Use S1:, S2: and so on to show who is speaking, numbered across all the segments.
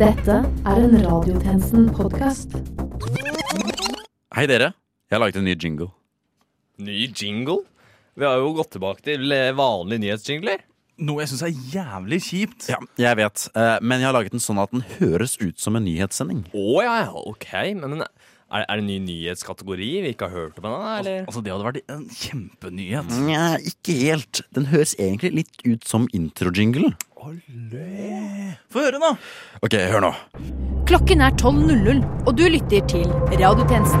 S1: Dette er en Radiotjenesten-podkast.
S2: Hei dere, jeg har laget en ny jingle.
S3: Ny jingle? Vi har jo gått tilbake til eh, vanlige nyhetsjingler.
S4: Noe jeg syns er jævlig kjipt.
S2: Ja, jeg vet, eh, men jeg har laget den sånn at den høres ut som en nyhetssending.
S3: Å ja, ja, ok. Men, den er, er det en ny nyhetskategori vi ikke har hørt om ennå? Eller?
S4: Altså, Det hadde vært en kjempenyhet.
S2: Nja, ikke helt. Den høres egentlig litt ut som introjingle.
S4: Få høre, da!
S2: Ok, hør nå.
S5: Klokken er 12.00, og du lytter til Radiotjenesten.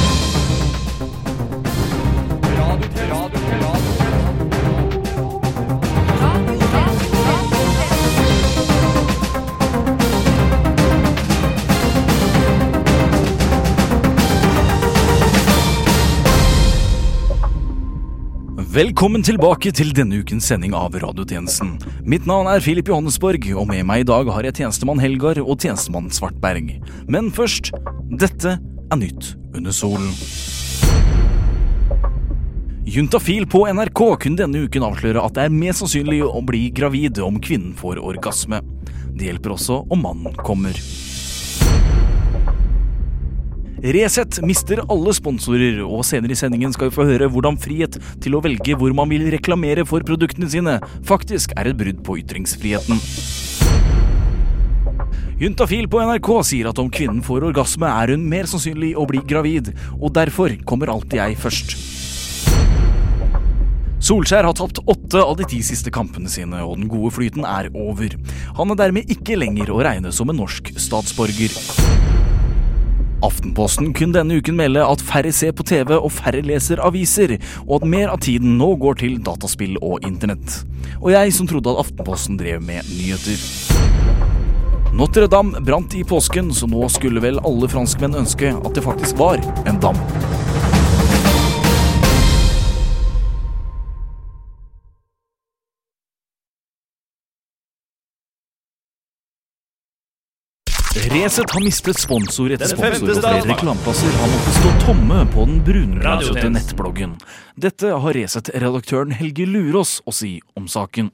S4: Velkommen tilbake til denne ukens sending av Radiotjenesten. Mitt navn er Filip Johannesborg, og med meg i dag har jeg tjenestemann Helgar og tjenestemann Svartberg. Men først, dette er nytt under solen. Juntafil på NRK kunne denne uken avsløre at det er mest sannsynlig å bli gravid om kvinnen får orgasme. Det hjelper også om mannen kommer. Resett mister alle sponsorer, og senere i sendingen skal vi få høre hvordan frihet til å velge hvor man vil reklamere for produktene sine, faktisk er et brudd på ytringsfriheten. Juntafil på NRK sier at om kvinnen får orgasme, er hun mer sannsynlig å bli gravid, og derfor kommer alltid jeg først. Solskjær har tapt åtte av de ti siste kampene sine, og den gode flyten er over. Han er dermed ikke lenger å regne som en norsk statsborger. Aftenposten kunne denne uken melde at færre ser på TV og færre leser aviser, og at mer av tiden nå går til dataspill og internett. Og jeg som trodde at Aftenposten drev med nyheter. Notre-Dame brant i påsken, så nå skulle vel alle franskmenn ønske at det faktisk var en dam. Resett har mistet sponsor etter sponsor, og flere reklameplasser har måttet stå tomme på den brunrasete nettbloggen. Dette har Resett-redaktøren Helge Lurås å si om saken.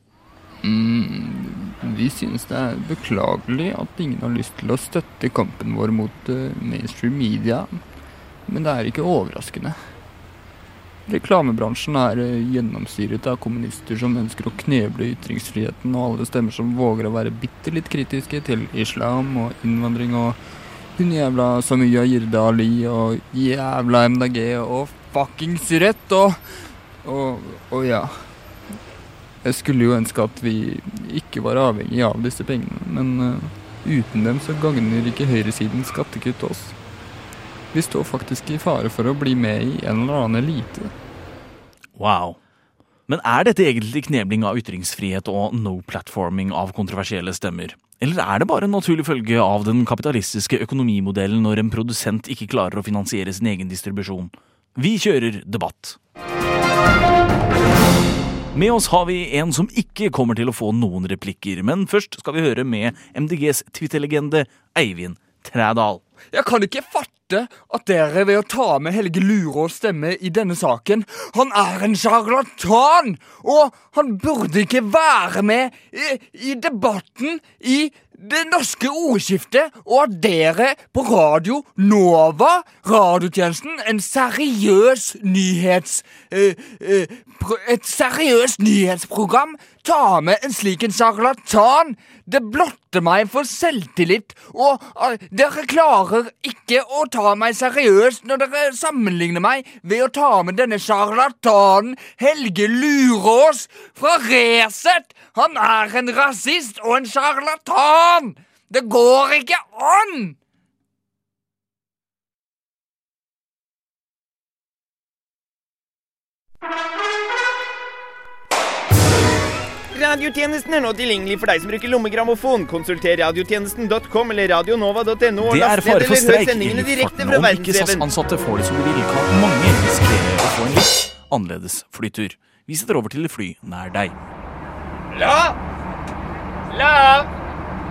S6: Vi synes det er beklagelig at ingen har lyst til å støtte kampen vår mot eh, mainstream media, men det er ikke overraskende. Reklamebransjen er gjennomstyret gjennomsyret av kommunister som ønsker å kneble ytringsfriheten, og alle stemmer som våger å være bitte litt kritiske til islam og innvandring og hun jævla Samya Jirde Ali og jævla MDG og fuckings Rødt og, og, og ja. Jeg skulle jo ønske at vi ikke var avhengig av disse pengene, men uh, uten dem så gagner ikke høyresiden skattekutt oss. Vi står faktisk i fare for å bli med i en eller annen elite.
S4: Wow. Men er dette egentlig knebling av ytringsfrihet og no-platforming av kontroversielle stemmer? Eller er det bare en naturlig følge av den kapitalistiske økonomimodellen når en produsent ikke klarer å finansiere sin egen distribusjon? Vi kjører debatt. Med oss har vi en som ikke kommer til å få noen replikker, men først skal vi høre med MDGs Twitter-legende Eivind Trædal.
S6: Jeg kan ikke fatte at dere ved å ta med Helge Lurås stemme i denne saken Han er en sjarlatan! Og han burde ikke være med i, i debatten i det norske ordskiftet, og at dere på Radio Nova, radiotjenesten, en seriøs nyhets... eh, eh, et seriøst nyhetsprogram, tar med en slik en sjarlatan. Det blotter meg for selvtillit, og eh, dere klarer ikke å ta meg seriøst når dere sammenligner meg ved å ta med denne sjarlatanen Helge Lurås fra Resett. Han er en rasist og en sjarlatan! Det går ikke an!
S7: Radiotjenesten er nå tilgjengelig for deg som bruker lommegrammofon. Konsulter radiotjenesten.com eller radionova.no
S4: Det er fare for streik i
S7: sendingene
S4: luftfarten om ikke. SAS-ansatte får det som de vil, kan mange risikere å få en litt annerledes flytur. Vi setter over til et fly nær deg.
S7: La! La!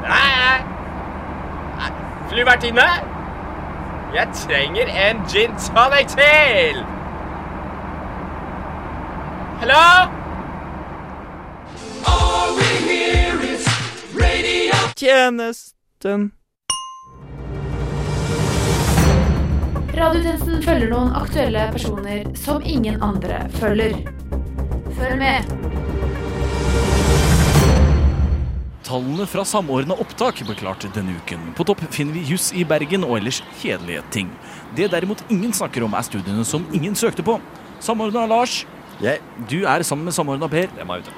S7: Nei!
S3: Flyvertinne? Jeg trenger en gin tonic til! Hallo?
S2: Tjenesten.
S1: Radiotjenesten følger noen aktuelle personer som ingen andre følger. Følg med.
S4: Tallene fra Samordna opptak ble klart denne uken. På topp finner vi juss i Bergen og ellers kjedelige ting. Det derimot ingen snakker om, er studiene som ingen søkte på. Samordna Lars,
S2: Jeg,
S4: du er sammen med Samordna Per.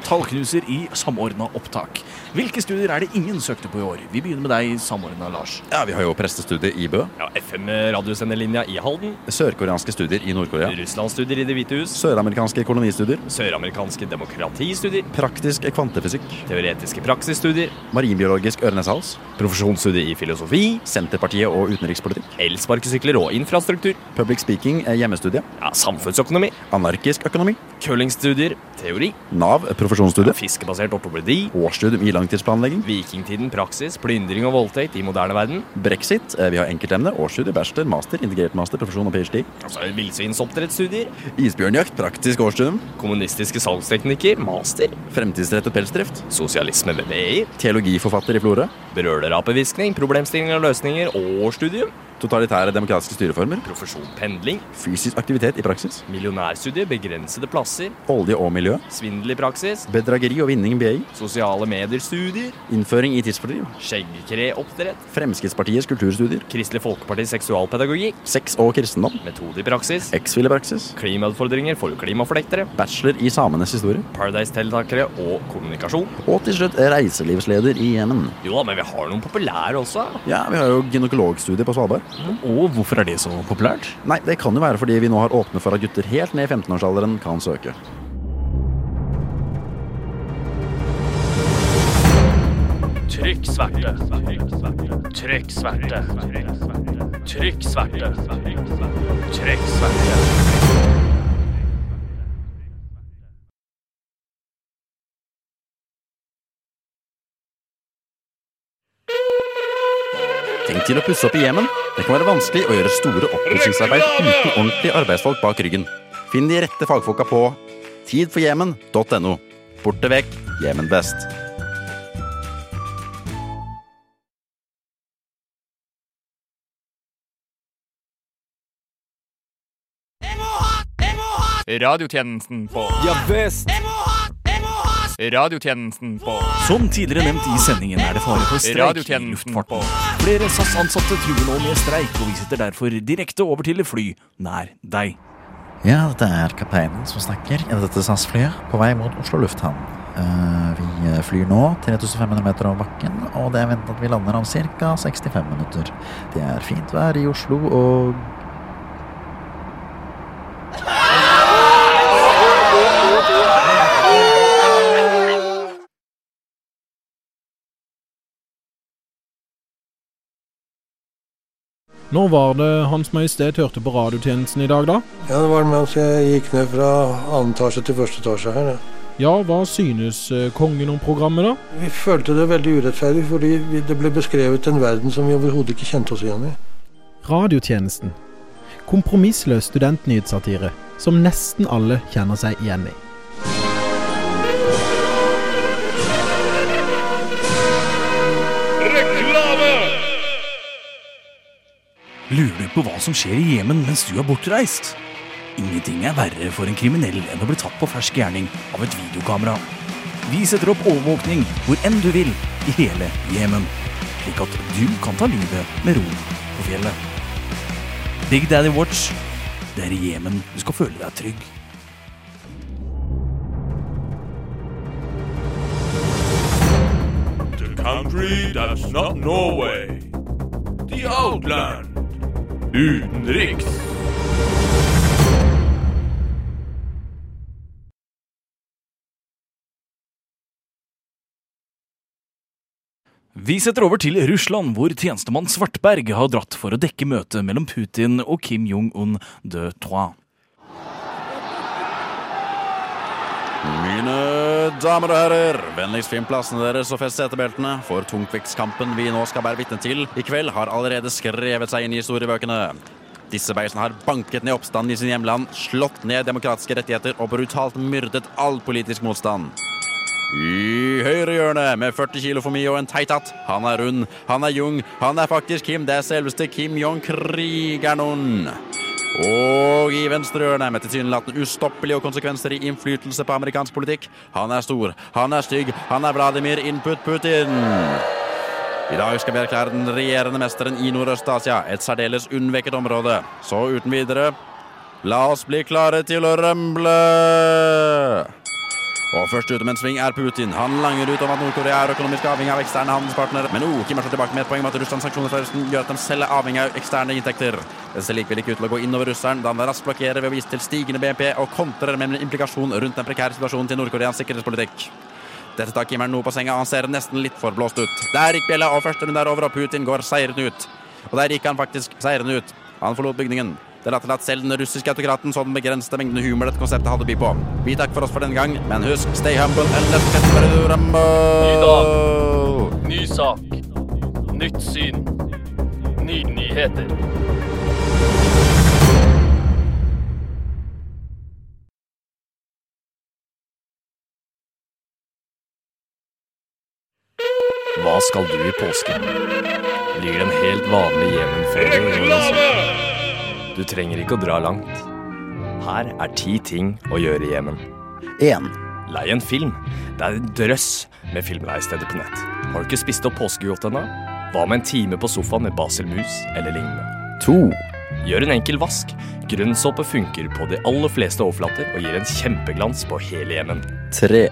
S4: Tallknuser i Samordna opptak. Hvilke studier er det ingen søkte på i år? Vi begynner med deg, Samordna Lars.
S2: ja, vi har jo prestestudiet i Bø.
S3: Ja, FM-radiosenderlinja i Halden.
S2: Sørkoreanske studier i Nord-Korea.
S3: Russlandsstudier i Det hvite hus.
S2: Søramerikanske kolonistudier.
S3: Søramerikanske demokratistudier.
S2: Praktisk kvantefysikk.
S3: Teoretiske praksisstudier.
S2: Marinbiologisk ørneshals.
S3: Profesjonsstudier i filosofi.
S2: Senterpartiet og utenrikspolitikk.
S3: Elsparkesykler og infrastruktur.
S2: Public speaking er hjemmestudie.
S3: Ja, samfunnsøkonomi.
S2: Anarkisk økonomi.
S3: Curlingstudier. Teori.
S2: Nav profesjonsstudie.
S3: Fiskebasert ortopedi.
S2: Årsstudium i langtidsplanlegging.
S3: Vikingtiden praksis. Plyndring og voldtekt i moderne verden.
S2: Brexit. eh, Vi har enkeltemne. Årsstudie, bachelor, master, integrert master, profesjon og ph.d.
S3: Altså Villsvinsoppdrettsstudier.
S2: Isbjørnjakt. Praktisk årsstudium.
S3: Kommunistiske salgsteknikker. Master.
S2: Fremtidsrettet pelsdrift.
S3: Sosialisme ved BI.
S2: Teologiforfatter i Florø.
S3: Berølerapeviskning. Problemstillinger og løsninger. Årsstudium.
S2: Totalitære demokratiske styreformer.
S3: Profesjon pendling.
S2: Fysisk aktivitet i praksis.
S3: Millionærstudie. Begrensede plasser.
S2: Olje og miljø.
S3: Svindel i praksis.
S2: Bedrageri og vinning BI.
S3: Sosiale medier-studier.
S2: Innføring i tidsfordriv.
S3: Skjeggkreoppdrett.
S2: Fremskrittspartiets kulturstudier.
S3: Kristelig Folkepartis seksualpedagogikk.
S2: Sex og kristendom.
S3: Metode i praksis.
S2: Eksfillepraksis.
S3: Klimautfordringer for klimaflektere.
S2: Bachelor i samenes historie.
S3: Paradise-deltakere og kommunikasjon.
S2: Og til slutt reiselivsleder i Jemen.
S3: Jo da, men vi har noen populære også.
S2: Ja, vi har jo gynekologstudie på Svalbard.
S4: Og hvorfor er det så populært?
S2: Nei, det kan jo være fordi vi nå har åpnet for at gutter helt ned i 15-årsalderen kan søke.
S8: Trykk sverte. Trykk sverte. Trykk sverte. Trykk sverte.
S2: Tenk til å pusse opp i Jemen. Det kan være vanskelig å gjøre store oppussingsarbeid uten ordentlige arbeidsfolk bak ryggen. Finn de rette fagfolka på tidforjemen.no. Borte vekk, Jemen best.
S6: Radiotjenesten på Ja visst! Radiotjenesten på
S4: Som tidligere nevnt i sendingen er det fare for streik i luftfarten.
S6: på
S4: Flere SAS-ansatte truer nå med streik, og vi sitter derfor direkte over til fly nær deg.
S9: Ja, dette er kapteinen som snakker i dette SAS-flyet på vei mot Oslo lufthavn. Eh, vi flyr nå 3500 meter over bakken, og det er ventet at vi lander om ca. 65 minutter. Det er fint vær i Oslo, og
S10: Når var det Hans Majestet hørte på radiotjenesten i dag, da?
S11: Ja, det var mens jeg gikk ned fra annen etasje til første etasje her. Ja.
S10: Ja, hva synes eh, kongen om programmet, da?
S11: Vi følte det veldig urettferdig, fordi det ble beskrevet en verden som vi overhodet ikke kjente oss igjen i.
S10: Radiotjenesten. Kompromissløs studentnyhetssatire som nesten alle kjenner seg igjen i.
S4: Lurer du på hva som skjer i Jemen mens du er bortreist? Ingenting er verre for en kriminell enn å bli tatt på fersk gjerning av et videokamera. Vi setter opp overvåkning hvor enn du vil i hele Jemen, slik at du kan ta livet med ro på fjellet. Big Daddy Watch. Det er i Jemen du skal føle deg trygg.
S8: The country that's not Norway. The Outland. Utenriks.
S4: Vi setter over til Russland, hvor tjenestemann Svartberg har dratt for å dekke møtet mellom Putin og Kim Jong-un de Trois.
S2: Mine damer og herrer, vennligst finn plassene deres og fest setebeltene, for tungvektskampen vi nå skal være vitne til i kveld, har allerede skrevet seg inn i historiebøkene. Disse beisene har banket ned oppstanden i sin hjemland, slått ned demokratiske rettigheter og brutalt myrdet all politisk motstand. I høyre hjørne med 40 kilo for mye og en teit hatt. Han er rund, han er jung, han er faktisk Kim. Det er selveste Kim Jong-krigeren. Og i venstre hjørne med tilsynelatende ustoppelige konsekvenser i innflytelse på amerikansk politikk. Han er stor, han er stygg, han er Vladimir Input Putin. I dag skal vi erklære den regjerende mesteren i Nordøst-Asia, et særdeles unnvekket område. Så uten videre, la oss bli klare til å rømble! Og først ute med en sving er Putin. Han langer ut om at Nord-Korea er økonomisk avhengig av eksterne handelspartnere. Men nå Kim er tilbake med et poeng om at Russlands sanksjoner fra Østen gjør at de selv er avhengig av eksterne inntekter. Det ser likevel ikke ut til å gå innover russeren, da han raskt blokkerer ved å vise til stigende BNP og kontrer med en implikasjon rundt den prekære situasjonen til Nord-Koreas sikkerhetspolitikk. Dette tar Kim nå på senga, og han ser nesten litt for blåst ut. Der gikk bjella, og første runde er over, og Putin går seirende ut. Og der gikk han faktisk seirende ut. Han forlot bygningen. Det later til at selv den russiske autokraten så den begrensede mengden humor dette konseptet hadde å by på. Vi takker for oss for denne gang, men husk, stay humble and let's get ready to rumble!
S8: Ny dag, ny sak, nytt syn, nye nyheter.
S3: Hva skal du i påsken? Blir det en helt vanlig Jemen-ferie? Du trenger ikke å dra langt. Her er ti ting å gjøre i Jemen.
S9: 1.
S3: Lei en film. Det er en drøss med filmleiesteder på nett. Har du ikke spist opp påskegodt ennå? Hva med en time på sofaen med basilmus eller lignende?
S9: 2.
S3: Gjør en enkel vask. Grønnsåpe funker på de aller fleste overflater og gir en kjempeglans på hele Jemen.
S9: 3.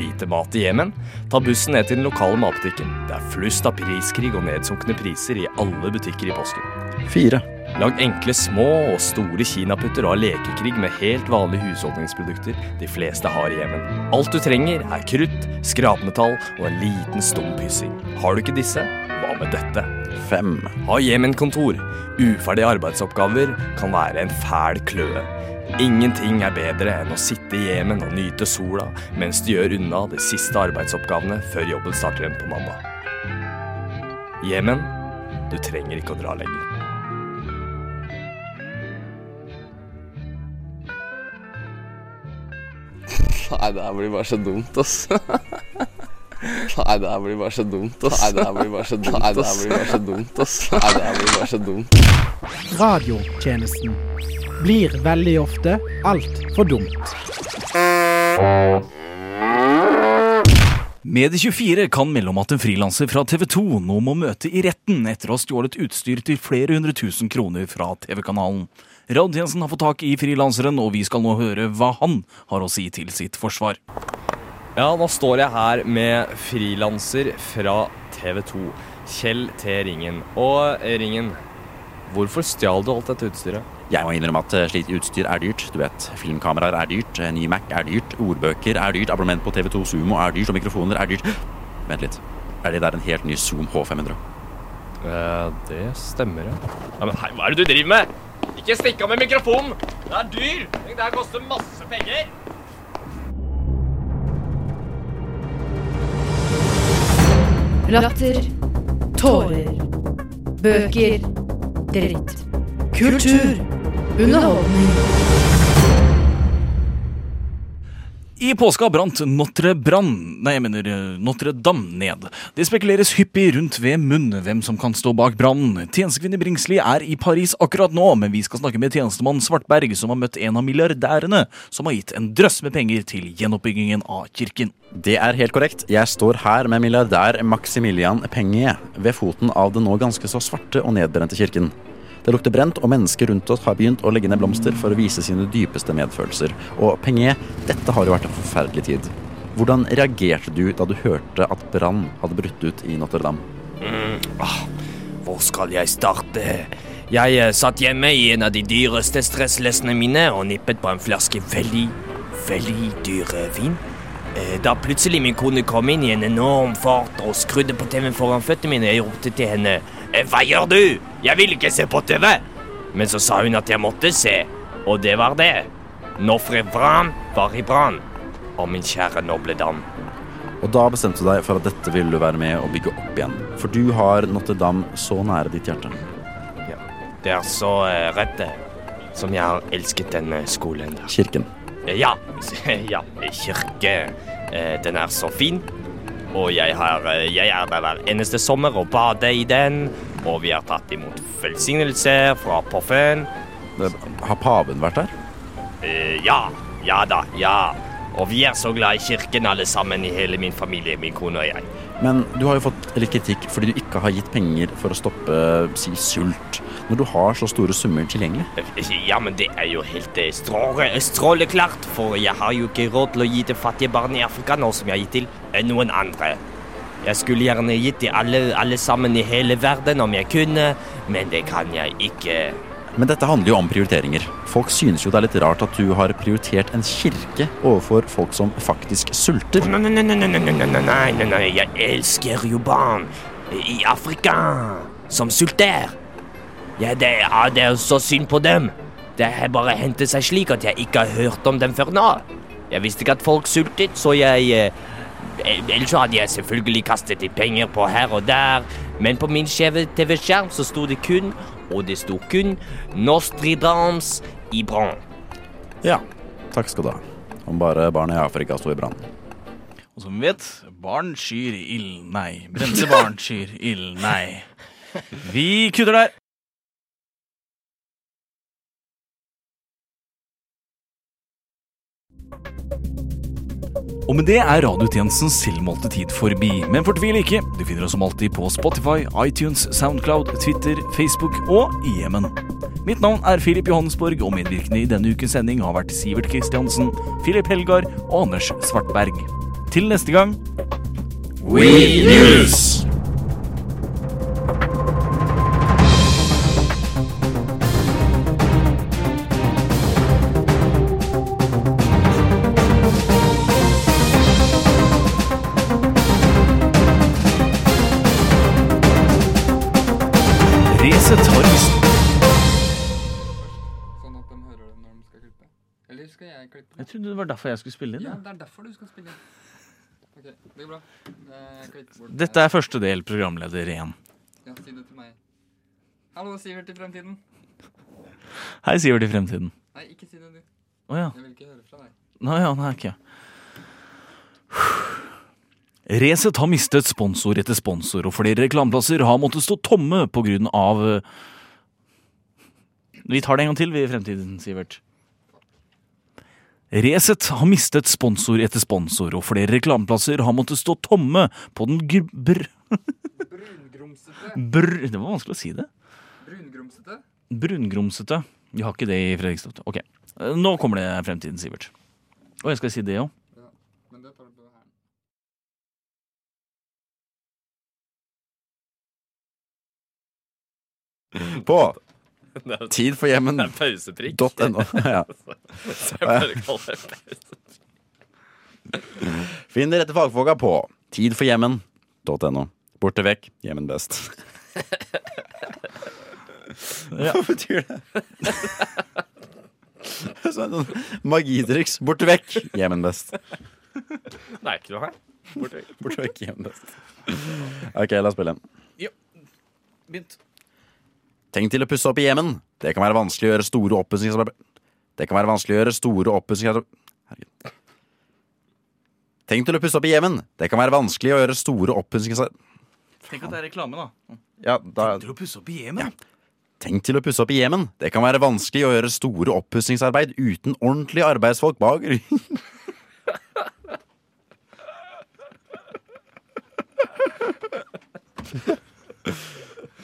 S3: Lite mat i Jemen? Ta bussen ned til den lokale matbutikken. Det er flust av priskrig og nedsunkne priser i alle butikker i påsken.
S9: 4.
S3: Lag enkle små og store kinaputter og ha lekekrig med helt vanlige husholdningsprodukter de fleste har i Jemen. Alt du trenger er krutt, skrapmetall og en liten stum pyssing. Har du ikke disse? Hva med dette?
S9: 5.
S3: Ha Jemen-kontor. Uferdige arbeidsoppgaver kan være en fæl kløe. Ingenting er bedre enn å sitte i Jemen og nyte sola mens du gjør unna de siste arbeidsoppgavene før jobben starter igjen på mandag. Jemen, du trenger ikke å dra lenger.
S12: Nei, det her blir bare så dumt, ass. Nei, det her blir bare så dumt, ass. Nei, det her blir bare så dumt, Nei, det her blir bare så dumt, ass. Nei, det her blir bare så dumt.
S10: Radiotjenesten blir veldig ofte altfor dumt.
S4: Medie24 kan melde om at en frilanser fra TV 2 nå må møte i retten etter å ha stjålet utstyr til flere hundre tusen kroner fra TV-kanalen. Radiotjenesten har fått tak i frilanseren, og vi skal nå høre hva han har å si til sitt forsvar.
S3: Ja, nå står jeg her med frilanser fra TV 2. Kjell T. Ringen. Og Ringen, hvorfor stjal du alt dette utstyret?
S2: Jeg må innrømme at eh, slikt utstyr er dyrt. Du vet, Filmkameraer er dyrt, eh, ny Mac er dyrt, ordbøker er dyrt, abonnement på TV2 Sumo er dyrt, og mikrofoner er dyrt. Vent litt. Er det der en helt ny Zoom H500?
S3: Eh, det stemmer, ja. ja. Men hei, hva er det du driver med? Ikke stikk av med mikrofonen! Det er dyr! Tenk, Det her koster masse penger!
S1: Latter. Tårer. Bøker. Dritt. Kultur. Underholdning.
S4: I påska brant Notre Brann, nei, jeg mener eh, Notre Dame ned. Det spekuleres hyppig rundt ved munn hvem som kan stå bak brannen. Tjenestekvinne Bringsli er i Paris akkurat nå, men vi skal snakke med tjenestemann Svartberg, som har møtt en av milliardærene som har gitt en drøss med penger til gjenoppbyggingen av kirken.
S2: Det er helt korrekt. Jeg står her med milliardær Maximilian Penge ved foten av den nå ganske så svarte og nedbrente kirken. Det lukter brent, og mennesker rundt oss har begynt å legge ned blomster for å vise sine dypeste medfølelser. Og Penge, dette har jo vært en forferdelig tid. Hvordan reagerte du da du hørte at brann hadde brutt ut i Notre-Dame?
S13: Mm, ah, hvor skal jeg starte? Jeg eh, satt hjemme i en av de dyreste stresslessene mine og nippet på en flaske veldig, veldig dyr vin. Eh, Da plutselig min kone kom inn i en enorm fart og skrudde på TV-en foran føttene mine. Jeg ropte til henne «Eh, Hva gjør du? Jeg vil ikke se på TV! Men så sa hun at jeg måtte se, og det var det. Nofre Vran var i brann.
S3: Og min kjære noble dam.»
S2: Og da bestemte du deg for at dette ville du være med å bygge opp igjen. For du har Notre Dame så nære ditt hjerte. Ja.
S3: Det er så eh, rett det, som jeg har elsket denne skolen der.
S2: Kirken.
S3: Eh, Ja, ja, kirke. Eh, Den er så fin. Og jeg, har, eh, jeg er der hver eneste sommer og bader i den. Og vi har tatt imot velsignelser fra Poffen.
S2: Har paven vært der?
S3: Uh, Ja, ja da, ja. Og vi er så glad i kirken alle sammen i hele min familie, min kone og jeg.
S2: Men du har jo fått litt kritikk fordi du ikke har gitt penger for å stoppe si, sult, når du har så store summer tilgjengelig.
S3: Ja, men det er jo helt eh, stråleklart, for jeg har jo ikke råd til å gi til fattige barn i Afrika nå som jeg har gitt til eh, noen andre. Jeg skulle gjerne gitt til alle, alle sammen i hele verden om jeg kunne, men det kan jeg ikke.
S2: Men dette handler jo om prioriteringer. Folk synes jo det er litt rart at du har prioritert en kirke overfor folk som faktisk sulter.
S3: Nei, nei, nei, nei, nei, nei, nei, nei. nei. jeg elsker jo barn i Afrika som sulter. Ja, det, ja, det er så synd på dem. Det har bare hendt seg slik at jeg ikke har hørt om dem før nå. Jeg visste ikke at folk sultet, så jeg eh, Ellers hadde jeg selvfølgelig kastet litt penger på her og der, men på min skjeve TV-skjerm så sto det kun og det sto kun, Nostridams i brann.
S2: Ja, takk skal du ha. Om bare barna i Afrika sto i brann.
S4: Og som vi vet, barn skyr ild, nei. Brente barn skyr ild, nei. Vi kutter der. Og med det er radiotjenestens selvmålte tid forbi. Men fortvil ikke, du finner oss som alltid på Spotify, iTunes, Soundcloud, Twitter, Facebook og i Jemen. Mitt navn er Filip Johannesborg, og medvirkende i denne ukens sending har vært Sivert Kristiansen, Filip Helgar og Anders Svartberg. Til neste gang
S2: We News!
S4: Trodde det var derfor jeg skulle spille inn.
S14: Ja, det er derfor du skal spille inn. Ok, det går bra. Det er.
S4: Dette er første del, programleder 1.
S14: Ja, si det til meg. Hallo, Sivert i fremtiden.
S4: Hei, Sivert i fremtiden.
S14: Nei, ikke si det, du.
S4: Å ja.
S14: Jeg vil ikke høre fra deg.
S4: Nå ja, nei, ikke. Resett har mistet sponsor etter sponsor, og flere reklameplasser har måttet stå tomme på grunn av eh, Vi tar det en gang til, vi, i fremtiden, Sivert. Resett har mistet sponsor etter sponsor, og flere reklameplasser har måttet stå tomme på den gr... Br...
S14: Brungrumsete.
S4: Brr... Det var vanskelig å si det.
S14: Brungrumsete.
S4: Brungrumsete. Vi har ikke det i Fredrikstad. Ok. Nå kommer det fremtiden, Sivert. Og jeg skal si det òg.
S14: Ja, men det tar du på her.
S2: På Tid for hjemmen.
S15: Det er pauseprikk.
S2: .no. Ja.
S15: Så jeg bare kaller det pauseprikk.
S2: Finn de rette fagfolka på tidforhjemmen.no. Borte vekk, hjemmen best. Hva betyr det? Sånn magitriks. Borte vekk, hjemmen best.
S15: Nei, ikke noe her. Borte vekk.
S2: Hjemmen best. Ok, la oss spille en.
S4: Begynt.
S2: Tenk til å pusse opp i Jemen. Det kan være vanskelig å gjøre store oppussingsarbeider Det kan være vanskelig å gjøre store oppussingsarbeider Herregud. Tenk til å pusse opp i Jemen. Det kan være vanskelig å gjøre store oppussingsarbeider
S4: Tenk at det er reklame, da.
S2: Ja, da
S4: Tenk til å pusse opp i hjemmen.
S2: Tenk til å pusse opp i Jemen. Det kan være vanskelig å gjøre store oppussingsarbeid uten ordentlige arbeidsfolk bak ryggen.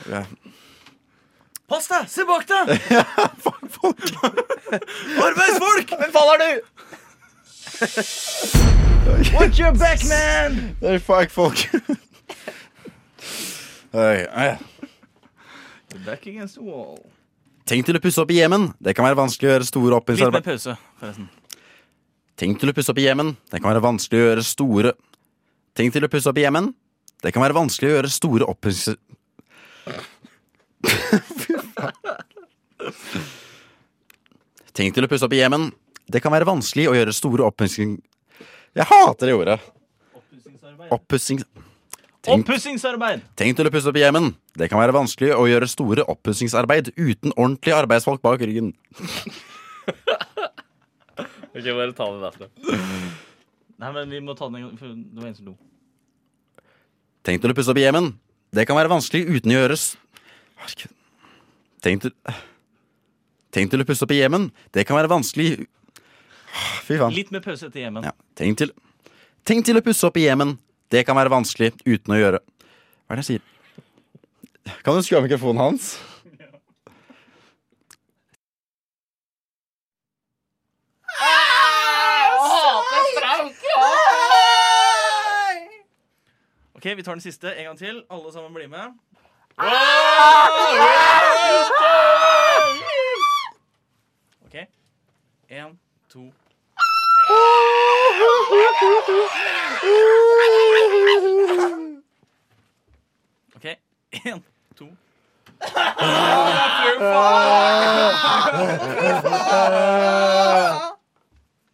S2: Ja.
S4: Pass deg! Se bak deg! Arbeidsfolk!
S15: Hvem faen er du?
S4: Watch your back, man!
S2: Det er fagfolk. Oi, oi.
S4: Back against the wall.
S2: Tenk til å pusse opp i Jemen. Det kan være vanskelig å gjøre store
S4: Litt
S2: oppussingsarbeid.
S4: pause, forresten.
S2: Tenk til å pusse opp i Jemen. Det kan være vanskelig å gjøre store Tenk til å pusse opp i Jemen. Det kan være vanskelig å gjøre store oppussings... Tenk til å pusse opp i hjemmen. Det kan være vanskelig å gjøre store oppussing... Jeg hater det ordet. Oppussing... Tenk,
S4: Oppussingsarbeid!
S2: tenk til å pusse opp i hjemmen. Det kan være vanskelig å gjøre store oppussingsarbeid uten ordentlige arbeidsfolk bak ryggen.
S8: Ok, bare ta det derfra.
S4: Nei, men vi må ta den en gang, for det var en som lo.
S2: Tenk til å pusse opp i hjemmen. Det kan være vanskelig uten å gjøres Herregud. Tenk til Tenk til å pusse opp i hjemmen. Det kan være vanskelig Fy faen.
S4: Litt med pause etter hjemmen.
S2: Ja. Tenk til Tenk til å pusse opp i hjemmen. Det kan være vanskelig uten å gjøre Hva er det jeg sier? Kan du skru av mikrofonen hans?
S4: Ok, Vi tar den siste en gang til. Alle sammen blir med. Ok. Én, to OK. Én, to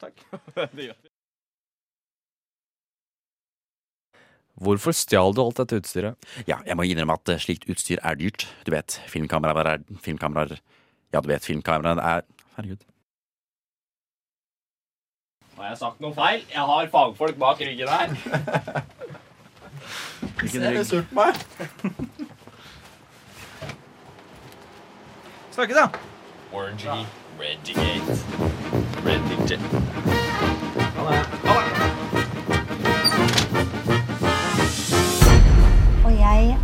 S4: Takk. Det gjør vi.
S3: Hvorfor stjal du alt dette utstyret?
S2: Ja, jeg må innrømme at eh, slikt utstyr er dyrt. Du vet, filmkameraer er Filmkameraer Ja, du vet, filmkameraer er Herregud.
S8: Har jeg sagt noe feil? Jeg har fagfolk bak ryggen her.
S4: Hvilken rygg?
S2: surt på meg?
S4: Snakkes, da.
S8: Orangey, Regigate, Redigate.
S16: Og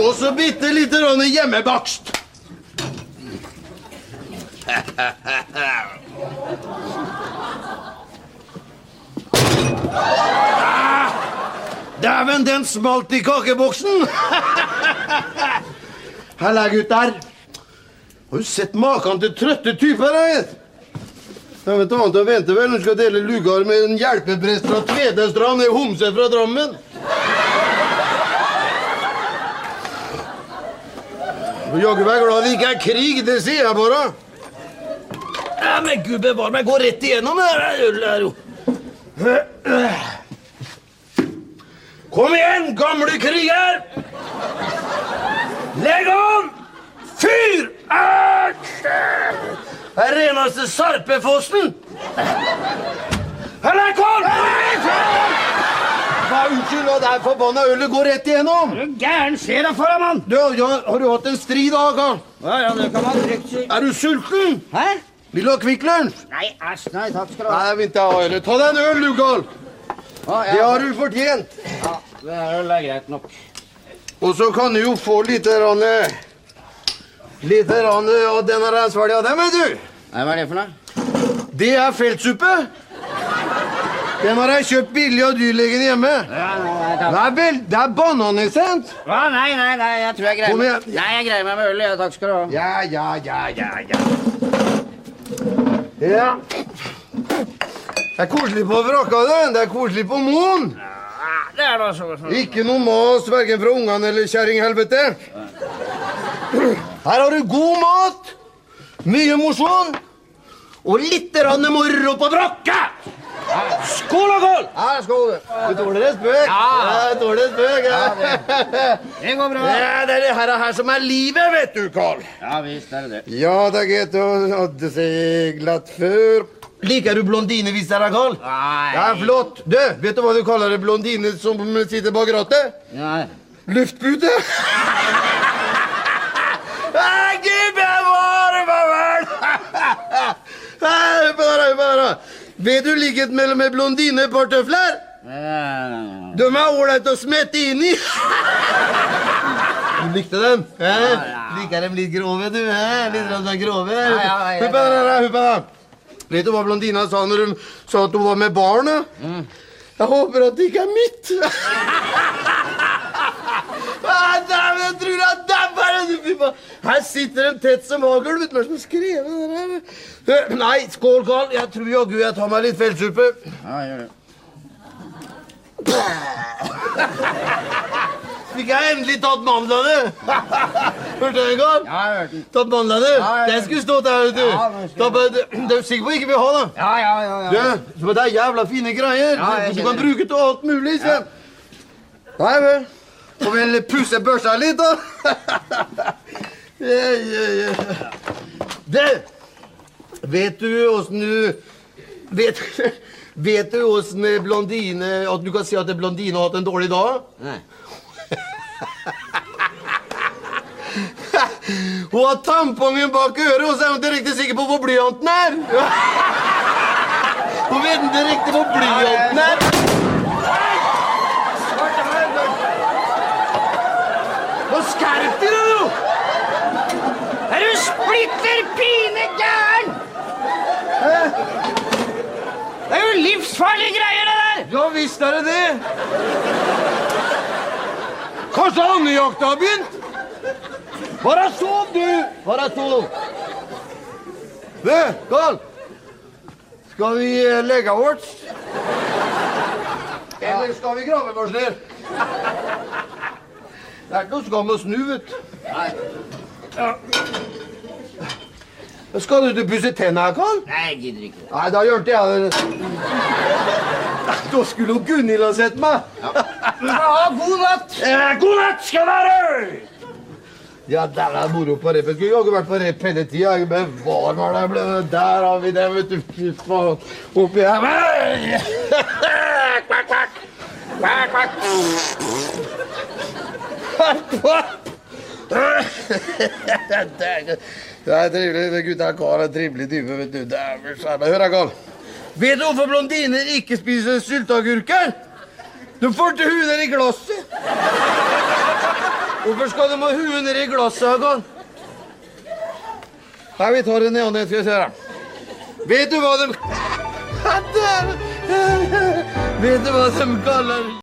S17: Og så bitte lite grann hjemmebakst. Ah, Dæven, den smalt i kakeboksen! Halla, gutter. Har du sett maken til trøtte typer? Jeg Jeg vet annet å vente vel. Hun skal dele lugar med en hjelpeprest fra Tvedestrand, en homse fra Drammen. Du jaggu meg glad det ikke er krig, det sier jeg bare. Ja, men gud bevare meg, gå rett igjennom det her ølet her, jo. Kom igjen, gamle kriger! Legg an! Fyr! Det er reneste Sarpefossen! Halla, kom! Hva, unnskyld, og det er forbanna ølet går rett igjennom. Er du gæren? Se deg foran, mann. Du, ja, har du hatt en stri dag, Karl? Ja, ja, det kan man trygt si. Er du sulten? Hæ? Vil du ha Kvikk Lunsj?
S18: Nei, æsj, nei, takk skal du ha.
S17: Nei, vil ikke ha øl. Ta deg en øl, du, Karl.
S18: ja.
S17: Det har du fortjent.
S18: Ja, det er vel greit nok.
S17: Og så kan du jo få lite rann Lite rann av den her svelga dem, vet du.
S18: Nei, Hva er det for noe?
S17: Det er feltsuppe. Den har jeg kjøpt billig av dyrlegen hjemme.
S18: Ja, nei, nei,
S17: Det
S18: takk.
S17: er, vel, det er bananessens.
S18: Ja, nei, nei, nei, jeg tror jeg greier
S17: Kom
S18: meg.
S17: igjen.
S18: Nei, jeg greier meg med øl. Ja, takk skal du ha.
S17: Ja, ja, ja, ja, ja. Ja. Det er koselig på Vrakka, det. Det er koselig på Moen.
S18: Det er da så så.
S17: Ikke noe mas verken fra ungene eller kjerringhelvete. Her har du god mat, mye mosjon og litt moro på brakka. Da, Karl! Ja, skål. Du tåler en spøk.
S18: Ja.
S17: du tåler en spøk. Ja.
S18: Ja, Det går bra.
S17: Ja, det er det her, her som er livet, vet du, Carl.
S18: Ja visst er det det.
S17: Ja, det er greit å hadde seglet før. Liker du blondine hvis det er Carl?
S18: Nei.
S17: Ja, flott. Du, vet du hva du kaller en blondine som sitter bak rattet?
S18: Nei.
S17: Luftpute. Gud bevare meg vel! Nei, bare, bare. Vet du likhet mellom en blondine et par tøfler? De er ålreite å smette inn i. Du likte dem? Ja, ja. Liker dem litt grove, du? Eh? Litt sånn grove?
S18: Ja, ja, ja, ja.
S17: Vet du hva blondina sa når hun sa at hun var med barna? Jeg håper at det ikke er mitt. Ah, dæven, jeg tror jeg dabber! Faen. Her sitter de tett som hagl. Vet du hva som har skrevet det der? Eh, Nei, skål, Karl. Jeg tror jaggu jeg tar meg litt feldsuppe.
S18: Ja, gjør det.
S17: Fikk jeg endelig tatt mandlene? Hørte du Karl?
S18: Ja, jeg hørte den.
S17: Tatt mandlene?
S18: Ja, ja, ja.
S17: Den skulle stått der, vet du.
S18: Ja, den skulle-
S17: Du er sikker på ikke vil ha den?
S18: Ja, ja, ja. ja.
S17: Du, så det er jævla fine greier.
S18: Ja, jeg
S17: du kan bruke til alt mulig. Sven. Nei vel. Får vil pusse børsa litt, da. yeah, yeah, yeah. Du, vet du åssen du Vet, vet du åssen blondine At du kan si at en blondine har hatt en dårlig dag?
S18: Nei.
S17: Hun har tampongen bak øret, og så er hun direkte sikker på hvor blyanten er. Hun vet direkte hvor blyanten er. Nå Skjerp deg, da, du!
S18: Er du splitter pine gæren? Det er jo livsfarlige greier, det der!
S17: Ja visst er det det. Kanskje andejakta har begynt? Bare sov, du! Bare sov. Du, Karl. Skal vi eh, legge oss? Eller skal vi grave oss ned? Det er ikke noe skam å snu, vet du. Ja. Skal du å pusse tenna, Karl?
S18: Nei, jeg gidder ikke.
S17: Nei, da gjorde jeg det. Da skulle jo Gunhild ha sett meg.
S18: Ja, god natt!
S17: Eh, god natt skal være! Ja, der er moro på rep. Jeg skulle jaggu vært på rep hele tida. Bevar meg der. ble- Der har vi det, vet du. Fy faen. Oppi her. Kvakk, kvakk. Kvakk, kvakk. Det er trivelig. Gutta en trivelig type, vet du. Hør her, Karl. Vet du hvorfor blondiner ikke spiser sylteagurker? De får ikke huet ned i glasset. Hvorfor skal de ha huet ned i glasset, Karl? Nei, vi tar det ned, ned, skal vi se her. Vet du hva de Vet du hva de kaller